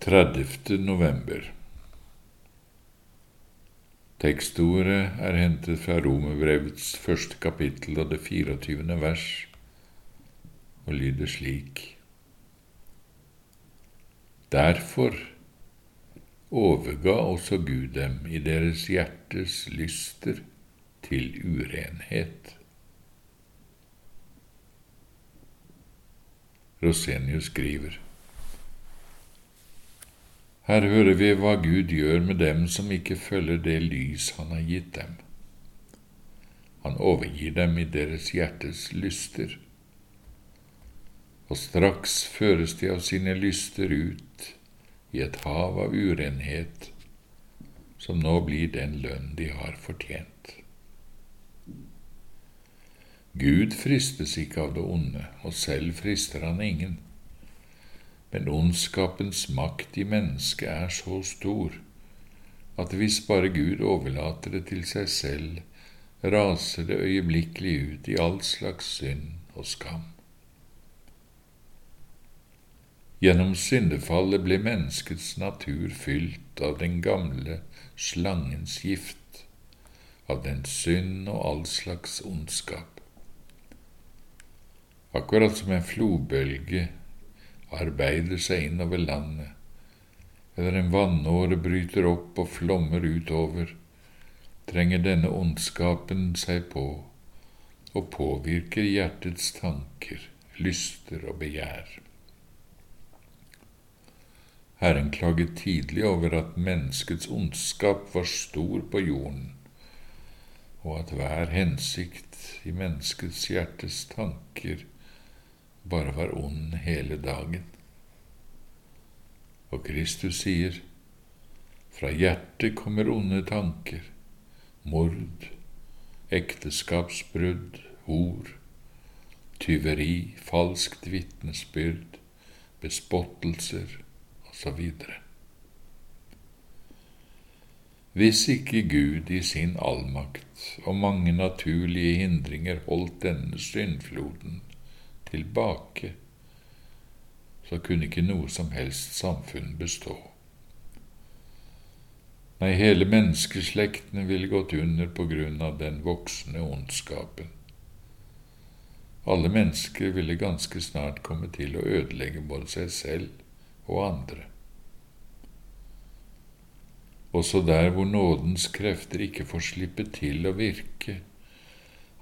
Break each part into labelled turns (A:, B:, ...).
A: 30. november. Tekstordet er hentet fra Romerbrevets første kapittel og det 24. vers, og lyder slik. Derfor overga også Gud dem i deres hjertes lyster til urenhet. Rosenius skriver her hører vi hva Gud gjør med dem som ikke følger det lys Han har gitt dem. Han overgir dem i deres hjertes lyster, og straks føres de av sine lyster ut i et hav av urenhet, som nå blir den lønn de har fortjent. Gud fristes ikke av det onde, og selv frister han ingen. Men ondskapens makt i mennesket er så stor at hvis bare Gud overlater det til seg selv, raser det øyeblikkelig ut i all slags synd og skam. Gjennom syndefallet ble menneskets natur fylt av den gamle slangens gift, av den synd og all slags ondskap. Akkurat som en flodbølge arbeider seg innover landet, eller en vannåre bryter opp og flommer utover, trenger denne ondskapen seg på og påvirker hjertets tanker, lyster og begjær. Herren klaget tidlig over at menneskets ondskap var stor på jorden, og at hver hensikt i menneskets hjertes tanker bare var ond hele dagen. Og Kristus sier, fra hjertet kommer onde tanker, mord, ekteskapsbrudd, hor, tyveri, falskt vitnesbyrd, bespottelser osv. Hvis ikke Gud i sin allmakt og mange naturlige hindringer holdt denne syndfloden tilbake, så kunne ikke noe som helst samfunn bestå. Nei, hele menneskeslekten ville gått under på grunn av den voksende ondskapen. Alle mennesker ville ganske snart komme til å ødelegge både seg selv og andre. Også der hvor nådens krefter ikke får slippe til å virke,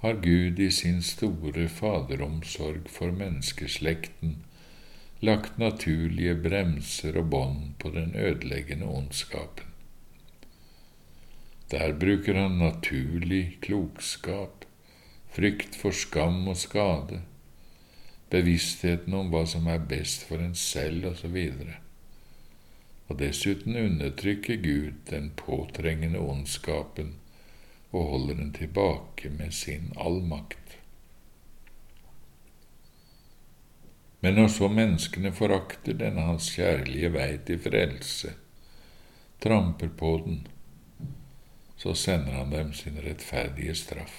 A: har Gud i sin store faderomsorg for menneskeslekten lagt naturlige bremser og bånd på den ødeleggende ondskapen. Der bruker han naturlig klokskap, frykt for skam og skade, bevisstheten om hva som er best for en selv, osv. Og, og dessuten undertrykker Gud den påtrengende ondskapen og holder den tilbake med sin allmakt. Men når så menneskene forakter denne hans kjærlige vei til frelse, tramper på den, så sender han dem sin rettferdige straff.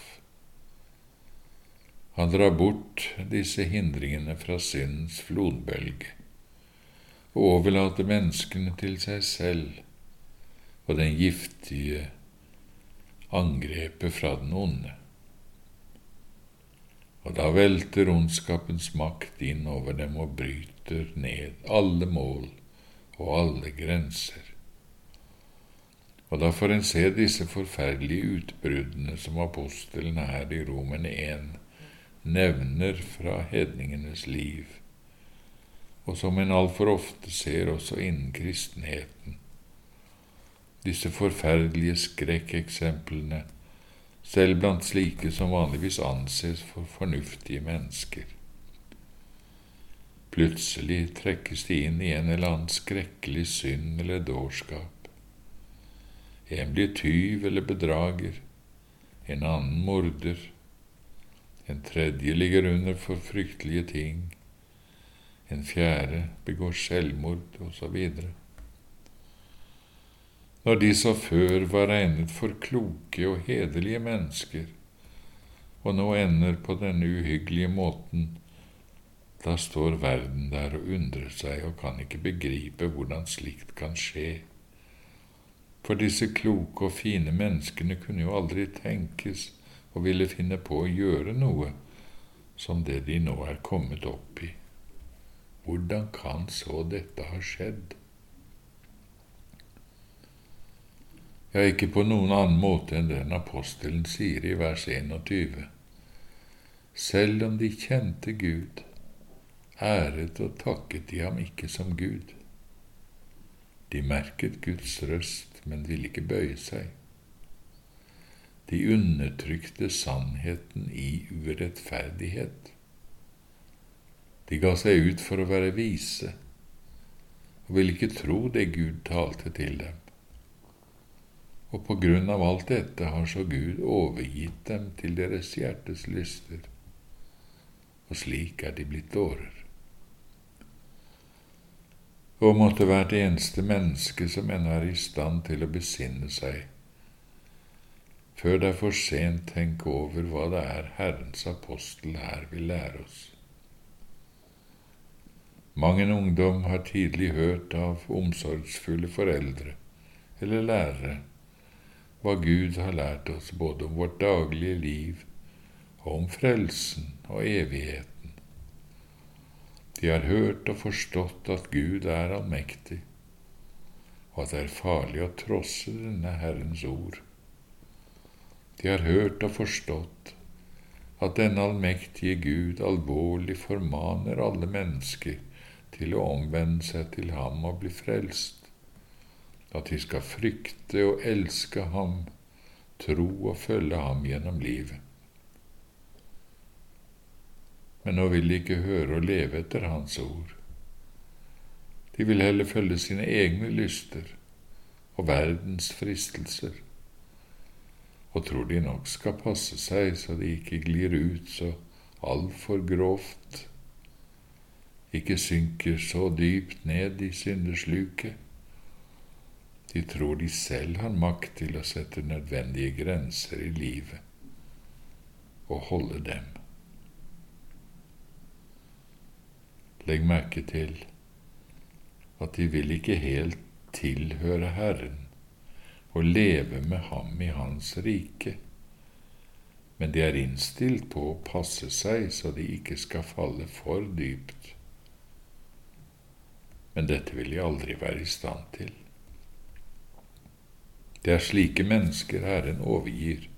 A: Han drar bort disse hindringene fra syndens flodbølge og overlater menneskene til seg selv og den giftige angrepet fra den onde. Og da velter ondskapens makt inn over dem og bryter ned alle mål og alle grenser. Og da får en se disse forferdelige utbruddene som apostelen her i romene 1 nevner fra hedningenes liv, og som en altfor ofte ser også innen kristenheten disse forferdelige skrekkeksemplene, selv blant slike som vanligvis anses for fornuftige mennesker. Plutselig trekkes de inn i en eller annen skrekkelig synd eller dårskap. En blir tyv eller bedrager, en annen morder, en tredje ligger under for fryktelige ting, en fjerde begår selvmord, osv. Når de som før var regnet for kloke og hederlige mennesker, og nå ender på denne uhyggelige måten Da står verden der og undrer seg og kan ikke begripe hvordan slikt kan skje. For disse kloke og fine menneskene kunne jo aldri tenkes og ville finne på å gjøre noe som det de nå er kommet opp i. Hvordan kan så dette ha skjedd? Ja, ikke på noen annen måte enn den apostelen sier i vers 21. Selv om de kjente Gud, æret og takket de ham ikke som Gud. De merket Guds røst, men ville ikke bøye seg. De undertrykte sannheten i urettferdighet. De ga seg ut for å være vise og ville ikke tro det Gud talte til dem. Og på grunn av alt dette har så Gud overgitt dem til deres hjertes lyster, og slik er de blitt dårer og måtte hvert eneste menneske som ennå er i stand til å besinne seg, før det er for sent tenke over hva det er Herrens apostel her vil lære oss. Mang en ungdom har tidlig hørt av omsorgsfulle foreldre eller lærere hva Gud har lært oss både om vårt daglige liv og om frelsen og evigheten de har hørt og forstått at Gud er allmektig, og at det er farlig å trosse denne Herrens ord. De har hørt og forstått at denne allmektige Gud alvorlig formaner alle mennesker til å omvende seg til ham og bli frelst, at de skal frykte og elske ham, tro og følge ham gjennom livet men nå vil de ikke høre og leve etter Hans ord. De vil heller følge sine egne lyster og verdens fristelser, og tror de nok skal passe seg så de ikke glir ut så altfor grovt, ikke synker så dypt ned i syndesluket. De tror de selv har makt til å sette nødvendige grenser i livet og holde dem. Legg merke til at de vil ikke helt tilhøre Herren og leve med ham i Hans rike, men de er innstilt på å passe seg så de ikke skal falle for dypt. Men dette vil de aldri være i stand til. Det er slike mennesker Herren overgir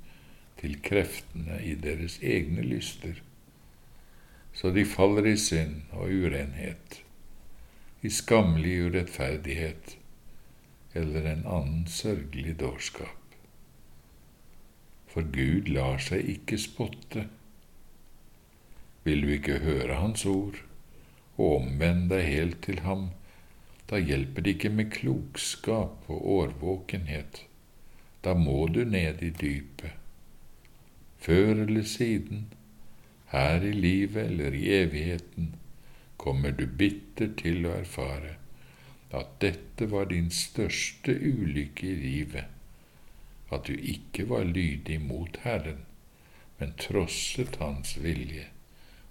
A: til kreftene i deres egne lyster så de faller i synd og urenhet, i skammelig urettferdighet eller en annen sørgelig dårskap. For Gud lar seg ikke spotte. Vil du ikke høre Hans ord og omvende deg helt til Ham, da hjelper det ikke med klokskap og årvåkenhet. Da må du ned i dypet. Før eller siden her i livet eller i evigheten, kommer du bitter til å erfare at dette var din største ulykke i livet, at du ikke var lydig mot Herren, men trosset Hans vilje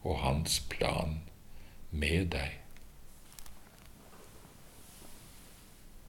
A: og Hans plan med deg.